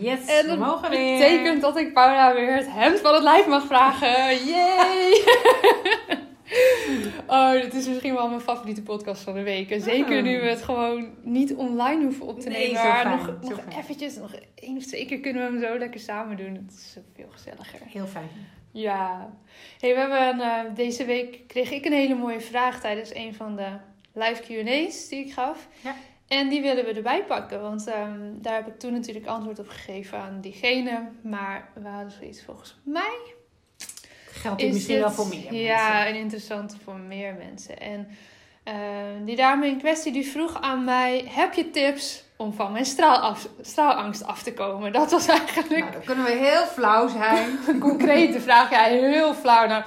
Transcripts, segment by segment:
Yes, En we dat mogen weer. betekent dat ik Paula weer het hemd van het lijf mag vragen. Yay! oh, dit is misschien wel mijn favoriete podcast van de week. En zeker Ah. nu we het gewoon niet online hoeven op te nemen. maar fijn, nog, zo nog fijn. eventjes, nog één of twee keer kunnen we hem zo lekker samen doen. Het is veel gezelliger. Heel fijn. Ja. Hey, we hebben eh, deze week kreeg ik een hele mooie vraag tijdens een van de live Q&A's die ik gaf. Ja. En die willen we erbij pakken, want ehm, daar heb ik toen natuurlijk antwoord op gegeven aan diegene. Maar we hadden zoiets volgens mij. Geldt Is misschien dit- wel voor meer Ja, mensen. een interessante voor meer mensen. En ehm, die dame in kwestie die vroeg aan mij: heb je tips om van mijn straalaf, straalangst af te komen? Dat was eigenlijk Nou, dan kunnen we heel flauw zijn. een concrete vraag. Ja, heel flauw. Nou,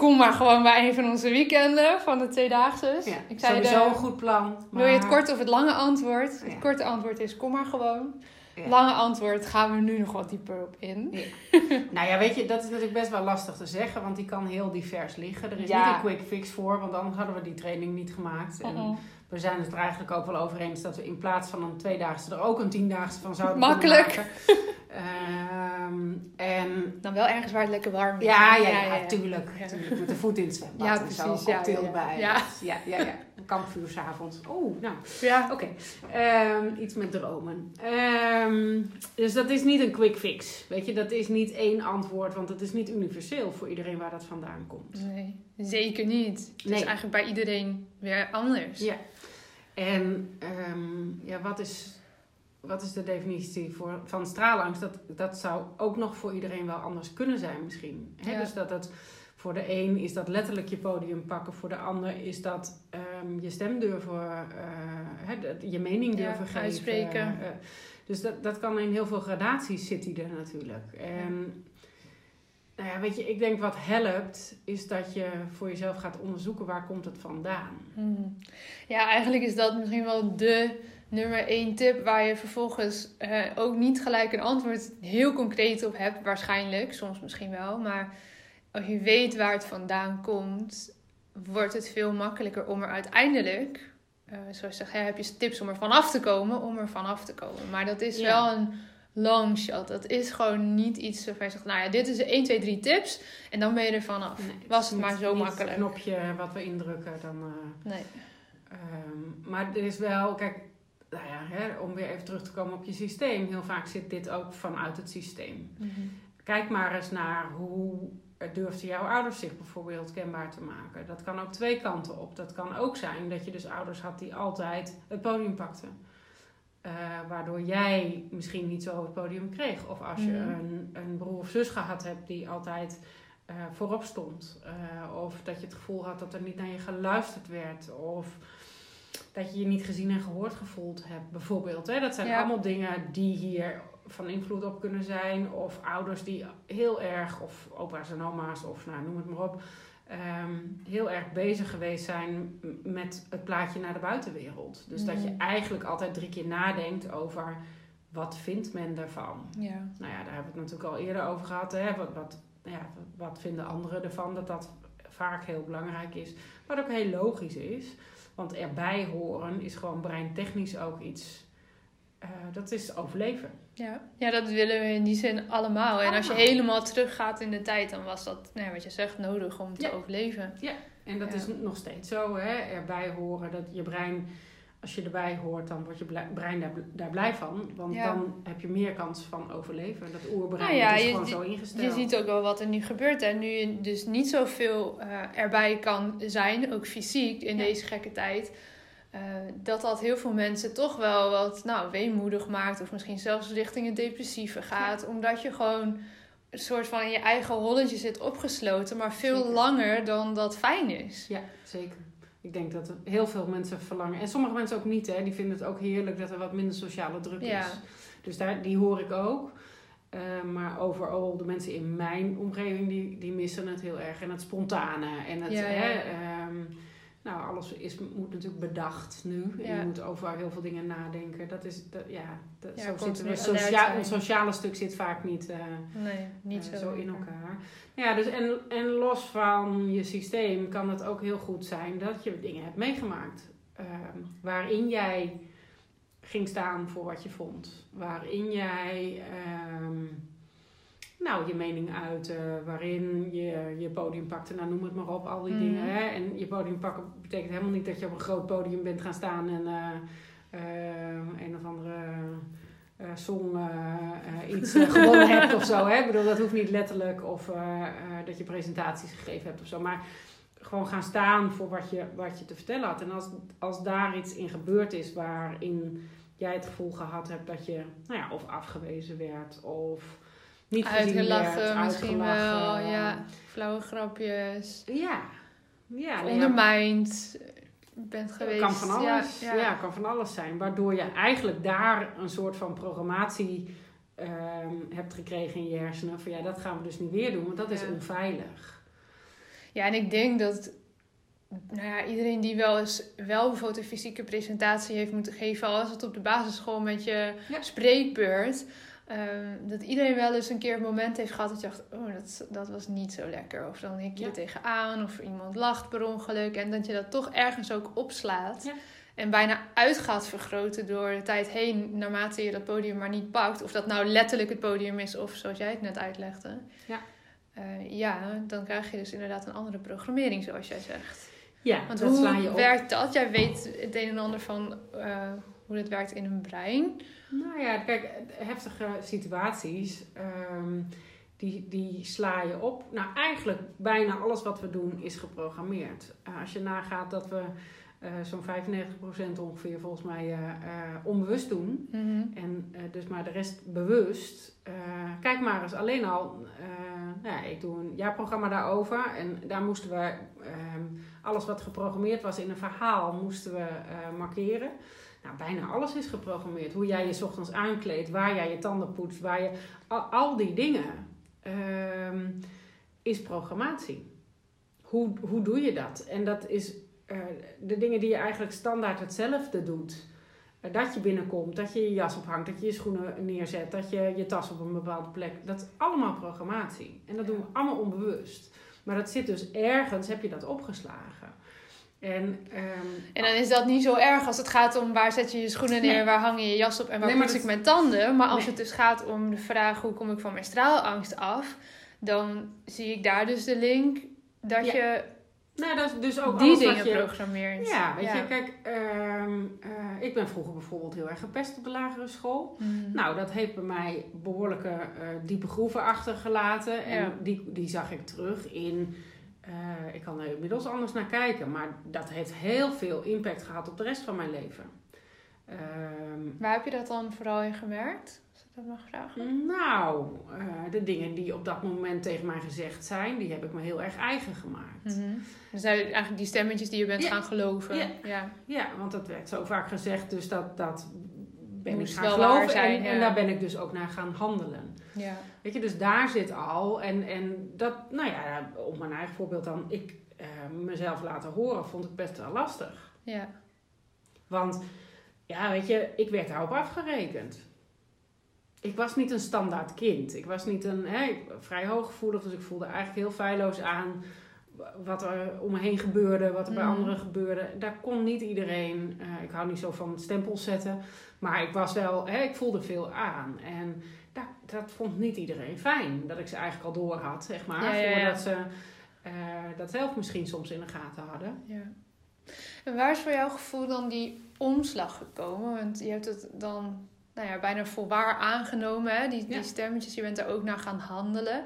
kom maar gewoon bij een van onze weekenden van de Tweedaagse. Ja, ik zei sowieso een goed plan. Wil je het korte of het lange antwoord? Het Ja. korte antwoord is kom maar gewoon. Ja. Lange antwoord gaan we nu nog wat dieper op in. Nou ja, weet je, dat is natuurlijk best wel lastig te zeggen, want die kan heel divers liggen. Er is Ja. niet een quick fix voor, want anders hadden we die training niet gemaakt. En. We zijn het er eigenlijk ook wel over eens dat we in plaats van een tweedaagse er ook een tiendaagse van zouden Makkelijk. kunnen maken. Ehm, en Dan wel ergens waar het lekker warm is. Ja, ja, ja, tuurlijk, Ja. tuurlijk. Met de voet in het zwembad Ja, en zo, precies, een ja, cocktail ja, ja. erbij. Ja. Ja, ja, ja. Een kampvuur s'avonds. Oeh, nou, Ja. oké. Ehm, iets met dromen. Ehm, dus dat is niet een quick fix. Weet je, dat is niet één antwoord, want het is niet universeel voor iedereen waar dat vandaan komt. Nee, zeker niet. Het is eigenlijk bij iedereen weer anders. Ja. En ehm, ja, wat is, wat is de definitie voor, van straalangst? Dat, dat zou ook nog voor iedereen wel anders kunnen zijn misschien. Hè? Ja. Dus dat het voor de een is dat letterlijk je podium pakken. Voor de ander is dat ehm, je stem durven, eh, hè, dat- je mening Ja, durven geven. uitspreken. Eh, dus dat, dat kan in heel veel gradaties zit die er natuurlijk. En nou ja, weet je, ik denk wat helpt is dat je voor jezelf gaat onderzoeken waar komt het vandaan. Hmm. Ja, eigenlijk is dat misschien wel de nummer één tip waar je vervolgens eh, ook niet gelijk een antwoord heel concreet op hebt. Waarschijnlijk, soms misschien wel. Maar als je weet waar het vandaan komt, wordt het veel makkelijker om er uiteindelijk, eh, zoals je zegt, hè, heb je tips om er vanaf te komen, om er vanaf te komen. Maar dat is Ja. wel een long shot. Dat is gewoon niet iets waarvan je zegt, nou ja, dit is de 1, 2, 3 tips en dan ben je er vanaf. Nee, Was het maar zo makkelijk. Een knopje wat we indrukken, dan. eh, Nee. ehm, maar er is wel, kijk, nou ja, hè, om weer even terug te komen op je systeem. Heel vaak zit dit ook vanuit het systeem. Mhm. Kijk maar eens naar hoe durfden jouw ouders zich bijvoorbeeld kenbaar te maken. Dat kan ook twee kanten op. Dat kan ook zijn dat je dus ouders had die altijd het podium pakten. Eh, waardoor jij misschien niet zo het podium kreeg. Of als je Mhm. een, een broer of zus gehad hebt die altijd eh, voorop stond. Eh, of dat je het gevoel had dat er niet naar je geluisterd werd. Of dat je je niet gezien en gehoord gevoeld hebt, bijvoorbeeld. Hè? Dat zijn Ja. allemaal dingen die hier van invloed op kunnen zijn. Of ouders die heel erg, of opa's en oma's, of nou, noem het maar op. ehm, heel erg bezig geweest zijn met het plaatje naar de buitenwereld. Dus dat je Mhm. eigenlijk altijd drie keer nadenkt over wat vindt men ervan. Ja. Nou ja, daar hebben we het natuurlijk al eerder over gehad. Hè? Wat, wat, ja, wat vinden anderen ervan? Dat dat vaak heel belangrijk is. Wat ook heel logisch is. Want erbij horen is gewoon breintechnisch ook iets... eh, dat is overleven. Ja. ja, dat willen we in die zin allemaal. En als je helemaal teruggaat in de tijd, dan was dat, nou ja, wat je zegt, nodig om te Ja. overleven. En dat Ja. is nog steeds zo. Hè? Erbij horen dat je brein als je erbij hoort, dan wordt je brein daar, daar blij van. Want Ja. dan heb je meer kans van overleven. Dat oerbrein Nou ja, is je- gewoon zo ingesteld. Je ziet ook wel wat er nu gebeurt. En nu je dus niet zoveel eh erbij kan zijn, ook fysiek in Ja. deze gekke tijd. Eh, dat dat heel veel mensen toch wel wat nou, weemoedig maakt. Of misschien zelfs richting het depressieve gaat. Omdat je gewoon een soort van in je eigen holletje zit opgesloten. Maar veel Zeker. langer dan dat fijn is. Ja, zeker. Ik denk dat heel veel mensen verlangen. En sommige mensen ook niet, hè. Die vinden het ook heerlijk dat er wat minder sociale druk Ja. is. Dus daar, die hoor ik ook. Eh, maar overal de mensen in mijn omgeving, die, die missen het heel erg. En het spontane. En het, Ja, hè, ja. Nou, alles is, moet natuurlijk bedacht nu. En je moet over heel veel dingen nadenken. Dat is, dat, ja, dat, Ja, zo zitten continu we. alert Socia zijn. ons sociale stuk zit vaak niet... eh, Nee, niet eh, zo. in elkaar. Ja, dus en, en los van je systeem kan het ook heel goed zijn dat je dingen hebt meegemaakt. ehm, waarin jij ging staan voor wat je vond. Waarin jij ehm, nou, je mening uitte. Waarin je je podium pakte. Nou, noem het maar op, al die Mhm. dingen. Hè? En je podium pakken betekent helemaal niet dat je op een groot podium bent gaan staan en eh, eh, een of andere song eh, eh, iets gewonnen hebt of zo. Hè? Ik bedoel, dat hoeft niet letterlijk of dat je presentaties gegeven hebt of zo. Maar gewoon gaan staan voor wat je, wat je te vertellen had. En als, als daar iets in gebeurd is waarin jij het gevoel gehad hebt dat je nou ja, of afgewezen werd of niet Uitgelachen werd, misschien wel. Ja, flauwe grapjes. Ja. Ja, ondermijnd bent geweest. kan van alles. Ja, Ja, ja. kan van alles zijn. Waardoor je eigenlijk daar een soort van programmatie ehm, hebt gekregen in je hersenen. Van ja, dat gaan we dus niet weer doen, want dat is onveilig. Ja, en ik denk dat nou ja, iedereen die wel eens wel bijvoorbeeld een fysieke presentatie heeft moeten geven, al is het op de basisschool met je spreekbeurt, ehm, dat iedereen wel eens een keer een moment heeft gehad dat je dacht, oh, dat, dat was niet zo lekker. Of dan hik je Ja. er tegenaan, of iemand lacht per ongeluk. En dat je dat toch ergens ook opslaat. Ja. En bijna uit gaat vergroten door de tijd heen, naarmate je dat podium maar niet pakt. Of dat nou letterlijk het podium is, of zoals jij het net uitlegde. Ja. Eh, ja, dan krijg je dus inderdaad een andere programmering, zoals jij zegt. Ja, Want dat hoe sla je op. werkt dat? Jij weet het een en ander van eh, hoe dat werkt in een brein. Nou ja, kijk, heftige situaties, ehm, die, die sla je op. Nou, eigenlijk bijna alles wat we doen is geprogrammeerd. Eh, als je nagaat dat we eh, zo'n 95% ongeveer volgens mij eh, onbewust doen. En eh, dus maar de rest bewust. Kijk maar eens alleen al. nou ja, ik doe een jaarprogramma daarover. En daar moesten we ehm, alles wat geprogrammeerd was in een verhaal moesten we markeren. Nou, bijna alles is geprogrammeerd. Hoe jij je 's ochtends aankleedt, waar jij je tanden poetst, waar je. Al, al die dingen ehm, is programmatie. Hoe, hoe doe je dat? En dat is eh, de dingen die je eigenlijk standaard hetzelfde doet. Eh, Dat je binnenkomt, dat je je jas ophangt, dat je je schoenen neerzet, dat je je tas op een bepaalde plek. Dat is allemaal programmatie. En dat doen we allemaal onbewust. Maar dat zit dus ergens, heb je dat opgeslagen. En, ehm, En dan is dat niet zo erg als het gaat om waar zet je je schoenen neer, Nee. waar hang je je jas op en waar Nee, poets ik mijn tanden. Maar als Nee. het dus gaat om de vraag hoe kom ik van mijn straalangst af, dan zie ik daar dus de link dat Ja. je nou, dat is dus ook die alles dingen wat je... programmeert. Ja, weet je, kijk, ehm, eh, ik ben vroeger bijvoorbeeld heel erg gepest op de lagere school. Mhm. Nou, dat heeft bij mij behoorlijke eh, diepe groeven achtergelaten. En Ja. die, die zag ik terug in. Eh, ik kan er inmiddels anders naar kijken, maar dat heeft heel veel impact gehad op de rest van mijn leven. Ehm, Waar heb je dat dan vooral in gemerkt? Als ik dat mag vragen. nou, eh, de dingen die op dat moment tegen mij gezegd zijn, die heb ik me heel erg eigen gemaakt. Mhm. Dus eigenlijk die stemmetjes die je bent Ja. gaan geloven. Ja. ja. Ja, want dat werd zo vaak gezegd, dus dat, dat ben Moest ik gaan geloven. zijn, en, ja. en daar ben ik dus ook naar gaan handelen. Ja. Weet je, dus daar zit al. En, en dat, nou ja, op mijn eigen voorbeeld dan, ik eh, mezelf laten horen, vond ik best wel lastig. ja. Want, ja, weet je, ik werd daarop afgerekend. Ik was niet een standaard kind. Ik was niet een, hè, vrij hooggevoelig, dus ik voelde eigenlijk heel feilloos aan wat er om me heen gebeurde, wat er bij Mhm. anderen gebeurde. Daar kon niet iedereen, eh, ik hou niet zo van stempels zetten, maar ik was wel, hè, ik voelde veel aan. En dat, vond niet iedereen fijn, dat ik ze eigenlijk al door had, zeg maar, Ja, voordat ze eh, dat zelf misschien soms in de gaten hadden. Ja. En waar is voor jouw gevoel dan die omslag gekomen? Want je hebt het dan nou ja, bijna volwaar aangenomen, hè? Die, die stemmetjes. Je bent er ook naar gaan handelen.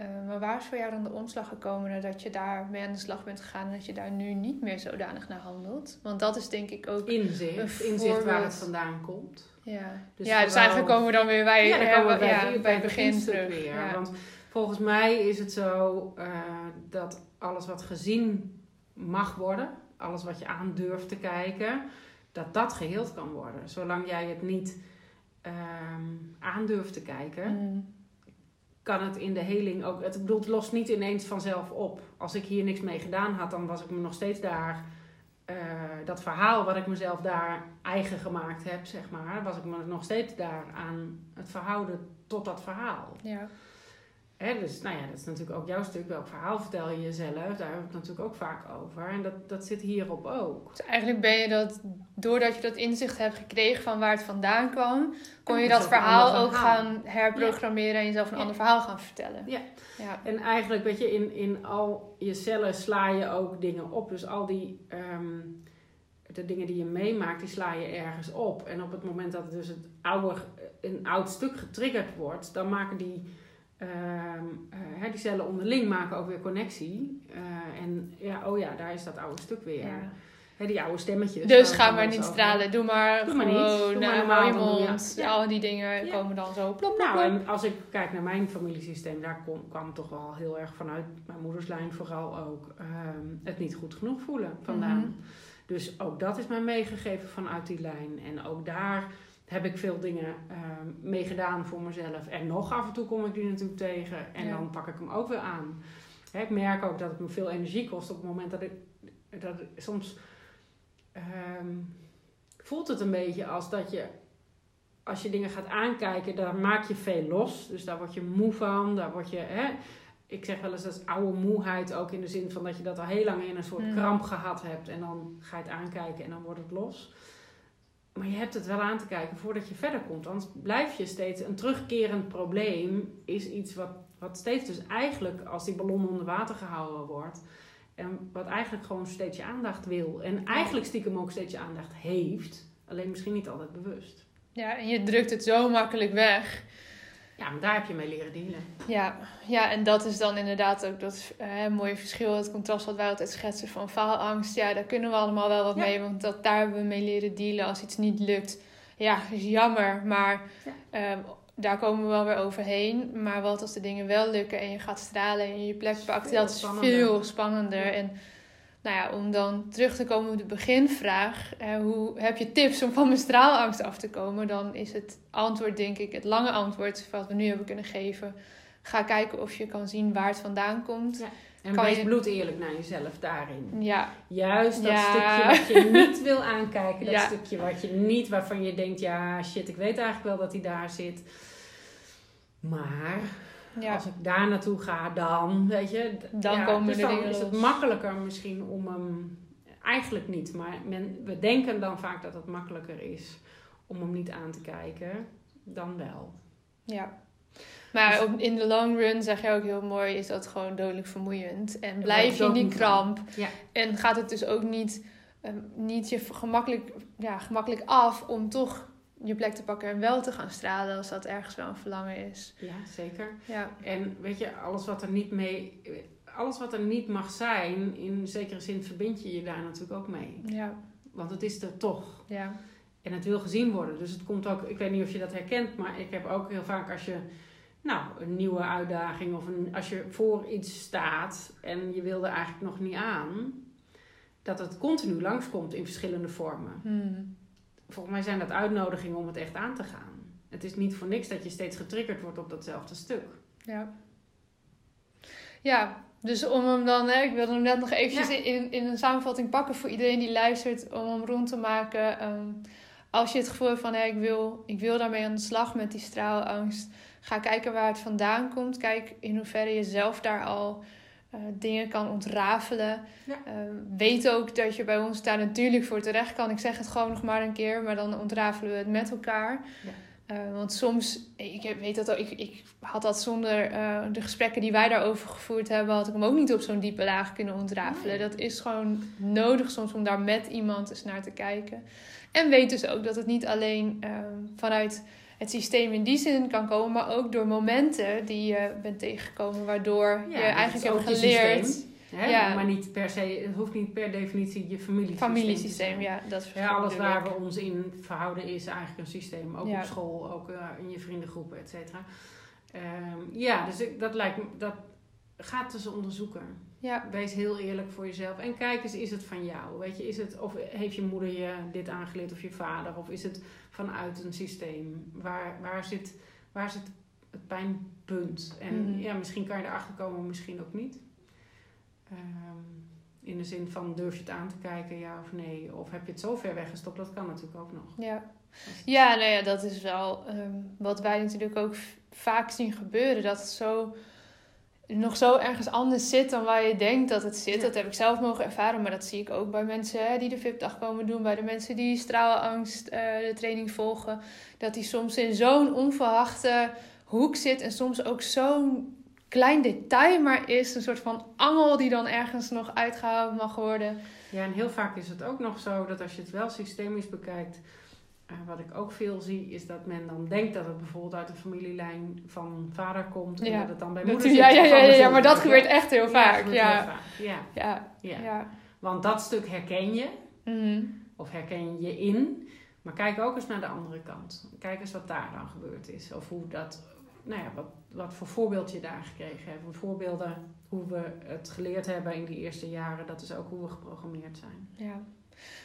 Eh, maar waar is voor jou dan de omslag gekomen nadat je daar mee aan de slag bent gegaan en dat je daar nu niet meer zodanig naar handelt? Want dat is denk ik ook. Inzicht, Een inzicht waar het vandaan komt. Ja, Dus ja dus eigenlijk komen we dan weer bij, ja, dan hè, komen we bij, ja, bij het begin terug. weer. Ja. Want volgens mij is het zo eh, dat alles wat gezien mag worden, alles wat je aan durft te kijken, dat dat geheeld kan worden. Zolang jij het niet ehm aandurft te kijken, Mm. Kan het in de heling ook. Het, ik bedoel, het lost niet ineens vanzelf op. Als ik hier niks mee gedaan had, dan was ik me nog steeds daar. eh, dat verhaal wat ik mezelf daar eigen gemaakt heb, zeg maar, was ik me nog steeds daar aan het verhouden tot dat verhaal. Ja. Hè, dus nou ja, dat is natuurlijk ook jouw stuk. Welk verhaal vertel je jezelf? Daar hebben we het natuurlijk ook vaak over. En dat, dat zit hierop ook. Dus eigenlijk ben je dat, doordat je dat inzicht hebt gekregen van waar het vandaan kwam, kon je dat dus een verhaal ook verhaal. gaan herprogrammeren en jezelf een Ja. ander verhaal gaan vertellen. Ja. Ja. En eigenlijk, weet je, in, in al je cellen sla je ook dingen op. Dus al die ehm, de dingen die je meemaakt, die sla je ergens op. En op het moment dat dus het oude, een oud stuk getriggerd wordt, dan maken die, ehm, eh, hè, die cellen onderling maken ook weer connectie. Eh, en ja, oh ja, daar is dat oude stuk weer. Ja. Die oude stemmetjes. Dus ga maar niet stralen. Doe maar Doe maar gewoon. Doe maar eh, je mond. ja. Al die dingen Ja. komen dan zo plop, plop, Nou, en als ik kijk naar mijn familiesysteem, daar kom, kwam toch wel heel erg vanuit mijn moederslijn vooral ook ehm, het niet goed genoeg voelen vandaan. Mhm. Dus ook dat is mij meegegeven vanuit die lijn. En ook daar heb ik veel dingen ehm mee gedaan voor mezelf. En nog af en toe kom ik die natuurlijk tegen. En Ja. dan pak ik hem ook weer aan. Hè, ik merk ook dat het me veel energie kost op het moment dat ik... Dat ik soms ehm, voelt het een beetje als dat je... Als je dingen gaat aankijken, daar maak je veel los. Dus daar word je moe van. Daar word je... Hè, ik zeg wel eens dat is oude moeheid ook in de zin van dat je dat al heel lang in een soort Mm. kramp gehad hebt. En dan ga je het aankijken en dan wordt het los. Maar je hebt het wel aan te kijken voordat je verder komt. Anders blijf je steeds... Een terugkerend probleem is iets wat, wat steeds dus eigenlijk... als die ballon onder water gehouden wordt... en wat eigenlijk gewoon steeds je aandacht wil. En eigenlijk stiekem ook steeds je aandacht heeft. Alleen misschien niet altijd bewust. Ja, en je drukt het zo makkelijk weg. Ja, maar daar heb je mee leren dealen. Ja, ja, en dat is dan inderdaad ook dat eh, mooie verschil, het contrast wat wij altijd schetsen van faalangst. Ja, daar kunnen we allemaal wel wat Ja. mee, want dat, daar hebben we mee leren dealen. Als iets niet lukt, ja, is jammer, maar Ja. ehm, daar komen we wel weer overheen. Maar wat als de dingen wel lukken en je gaat stralen en je je plek pakt, dat is veel spannender. En nou ja, om dan terug te komen op de beginvraag, eh, hoe heb je tips om van mijn straalangst af te komen? Dan is het antwoord, denk ik, het lange antwoord wat we nu hebben kunnen geven. Ga kijken of je kan zien waar het vandaan komt. Ja. En Kan wees je- bloed eerlijk naar jezelf daarin. Ja, Juist dat Ja. stukje wat je niet wil aankijken. Dat Ja. stukje wat je niet, waarvan je denkt, ja shit, ik weet eigenlijk wel dat hij daar zit. Maar ja. als ik daar naartoe ga, dan, weet je. Dan ja, komen dus de dan dingen is het makkelijker misschien om hem... Eigenlijk niet, maar men, we denken dan vaak dat het makkelijker is om hem niet aan te kijken dan wel. ja. Maar Dus- op, in de long run, zeg je ook heel mooi, is dat gewoon dodelijk vermoeiend. En blijf je in die kramp. Ja. En gaat het dus ook niet, eh, niet je gemakkelijk, ja, gemakkelijk af om toch je plek te pakken en wel te gaan stralen als dat ergens wel een verlangen is. Ja, zeker. Ja, En weet je, alles wat er niet mee, alles wat er niet mag zijn, in zekere zin verbind je je daar natuurlijk ook mee. ja, Want het is er toch. ja. En het wil gezien worden. Dus het komt ook, ik weet niet of je dat herkent, maar ik heb ook heel vaak als je, nou, een nieuwe uitdaging of een, als je voor iets staat en je wil er eigenlijk nog niet aan, dat het continu langskomt in verschillende vormen. Hmm. Volgens mij zijn dat uitnodigingen om het echt aan te gaan. Het is niet voor niks dat je steeds getriggerd wordt op datzelfde stuk. Ja. Ja, dus om hem dan, hè, ik wilde hem net nog eventjes Ja. in, in een samenvatting pakken voor iedereen die luistert, om hem rond te maken. Ehm, als je het gevoel hebt van, hè, ik, wil, ik wil daarmee aan de slag met die straalangst, ga kijken waar het vandaan komt. Kijk in hoeverre je zelf daar al eh, dingen kan ontrafelen. Ja. Ehm, weet ook dat je bij ons daar natuurlijk voor terecht kan. Ik zeg het gewoon nog maar een keer, maar dan ontrafelen we het met elkaar. Ja. Eh, want soms, ik weet dat ik, ik had dat zonder eh, de gesprekken die wij daarover gevoerd hebben, had ik hem ook niet op zo'n diepe laag kunnen ontrafelen. Nee. Dat is gewoon nodig soms om daar met iemand eens naar te kijken. En weet dus ook dat het niet alleen eh, vanuit het systeem in die zin kan komen, maar ook door momenten die je bent tegengekomen, waardoor je eigenlijk hebt geleerd. systeem, Hè? Ja. Maar niet per se, het hoeft niet per definitie je familiesysteem. te Familiesysteem, ja, dat is Ja, alles waar we ons in verhouden is eigenlijk een systeem. Ook Ja. op school, ook eh, in je vriendengroepen, et cetera. Ehm, ja, dus ik, dat lijkt me, dat gaat dus onderzoeken. Ja, Wees heel eerlijk voor jezelf. En kijk eens, is het van jou? Weet je, is het, of heeft je moeder je dit aangeleerd of je vader? Of is het vanuit een systeem? Waar, waar, zit, waar zit het pijnpunt? En Mhm. ja, misschien kan je erachter komen, misschien ook niet. Ehm, in de zin van durf je het aan te kijken, ja of nee? Of heb je het zo ver weggestopt? Dat kan natuurlijk ook nog. ja. Ja, nou ja, dat is wel ehm, wat wij natuurlijk ook vaak zien gebeuren. Dat het zo, nog zo ergens anders zit dan waar je denkt dat het zit. Ja. Dat heb ik zelf mogen ervaren, maar dat zie ik ook bij mensen hè, die de VIP-dag komen doen. Bij de mensen die straalangst eh, de training volgen. Dat die soms in zo'n onverwachte hoek zit. En soms ook zo'n klein detail maar is. Een soort van angel die dan ergens nog uitgehaald mag worden. Ja, en heel vaak is het ook nog zo dat als je het wel systemisch bekijkt, eh, wat ik ook veel zie, is dat men dan denkt dat het bijvoorbeeld uit de familielijn van vader komt en Ja. dat het dan bij moeder ja, zit. ja, ja, ja, ja, maar dat gebeurt echt heel vaak. Ja, heel vaak. Ja. ja. Want dat stuk herken je, Mhm. of herken je in, maar kijk ook eens naar de andere kant. Kijk eens wat daar dan gebeurd is, of hoe dat, nou ja, wat, wat voor voorbeeld je daar gekregen hebt. Voorbeelden, hoe we het geleerd hebben in die eerste jaren, dat is ook hoe we geprogrammeerd zijn. Ja.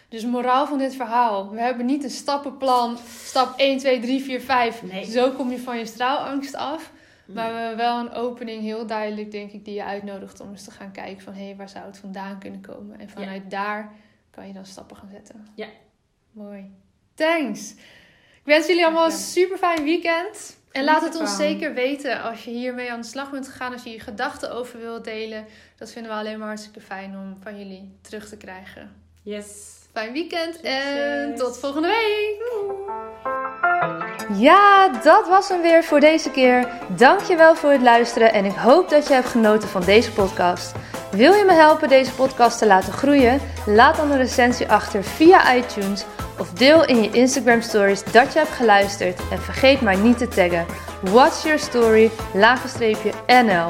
Dus moraal van dit verhaal. We hebben niet een stappenplan. Stap 1, 2, 3, 4, 5. Nee. Zo kom je van je straalangst af. Maar we hebben wel een opening, heel duidelijk, denk ik, die je uitnodigt om eens te gaan kijken van hé, waar zou het vandaan kunnen komen? En vanuit daar kan je dan stappen gaan zetten. Ja. Mooi. Thanks. Ik wens jullie allemaal een super fijn weekend. En laat het ons zeker weten als je hiermee aan de slag bent gegaan, als je je gedachten over wilt delen. Dat vinden we alleen maar hartstikke fijn om van jullie terug te krijgen. Yes. Fijn weekend en tot volgende week. Ja, dat was hem weer voor deze keer. Dankjewel voor het luisteren en ik hoop dat je hebt genoten van deze podcast. Wil je me helpen deze podcast te laten groeien? Laat dan een recensie achter via iTunes of deel in je Instagram stories dat je hebt geluisterd en vergeet mij niet te taggen. What's your story? NL.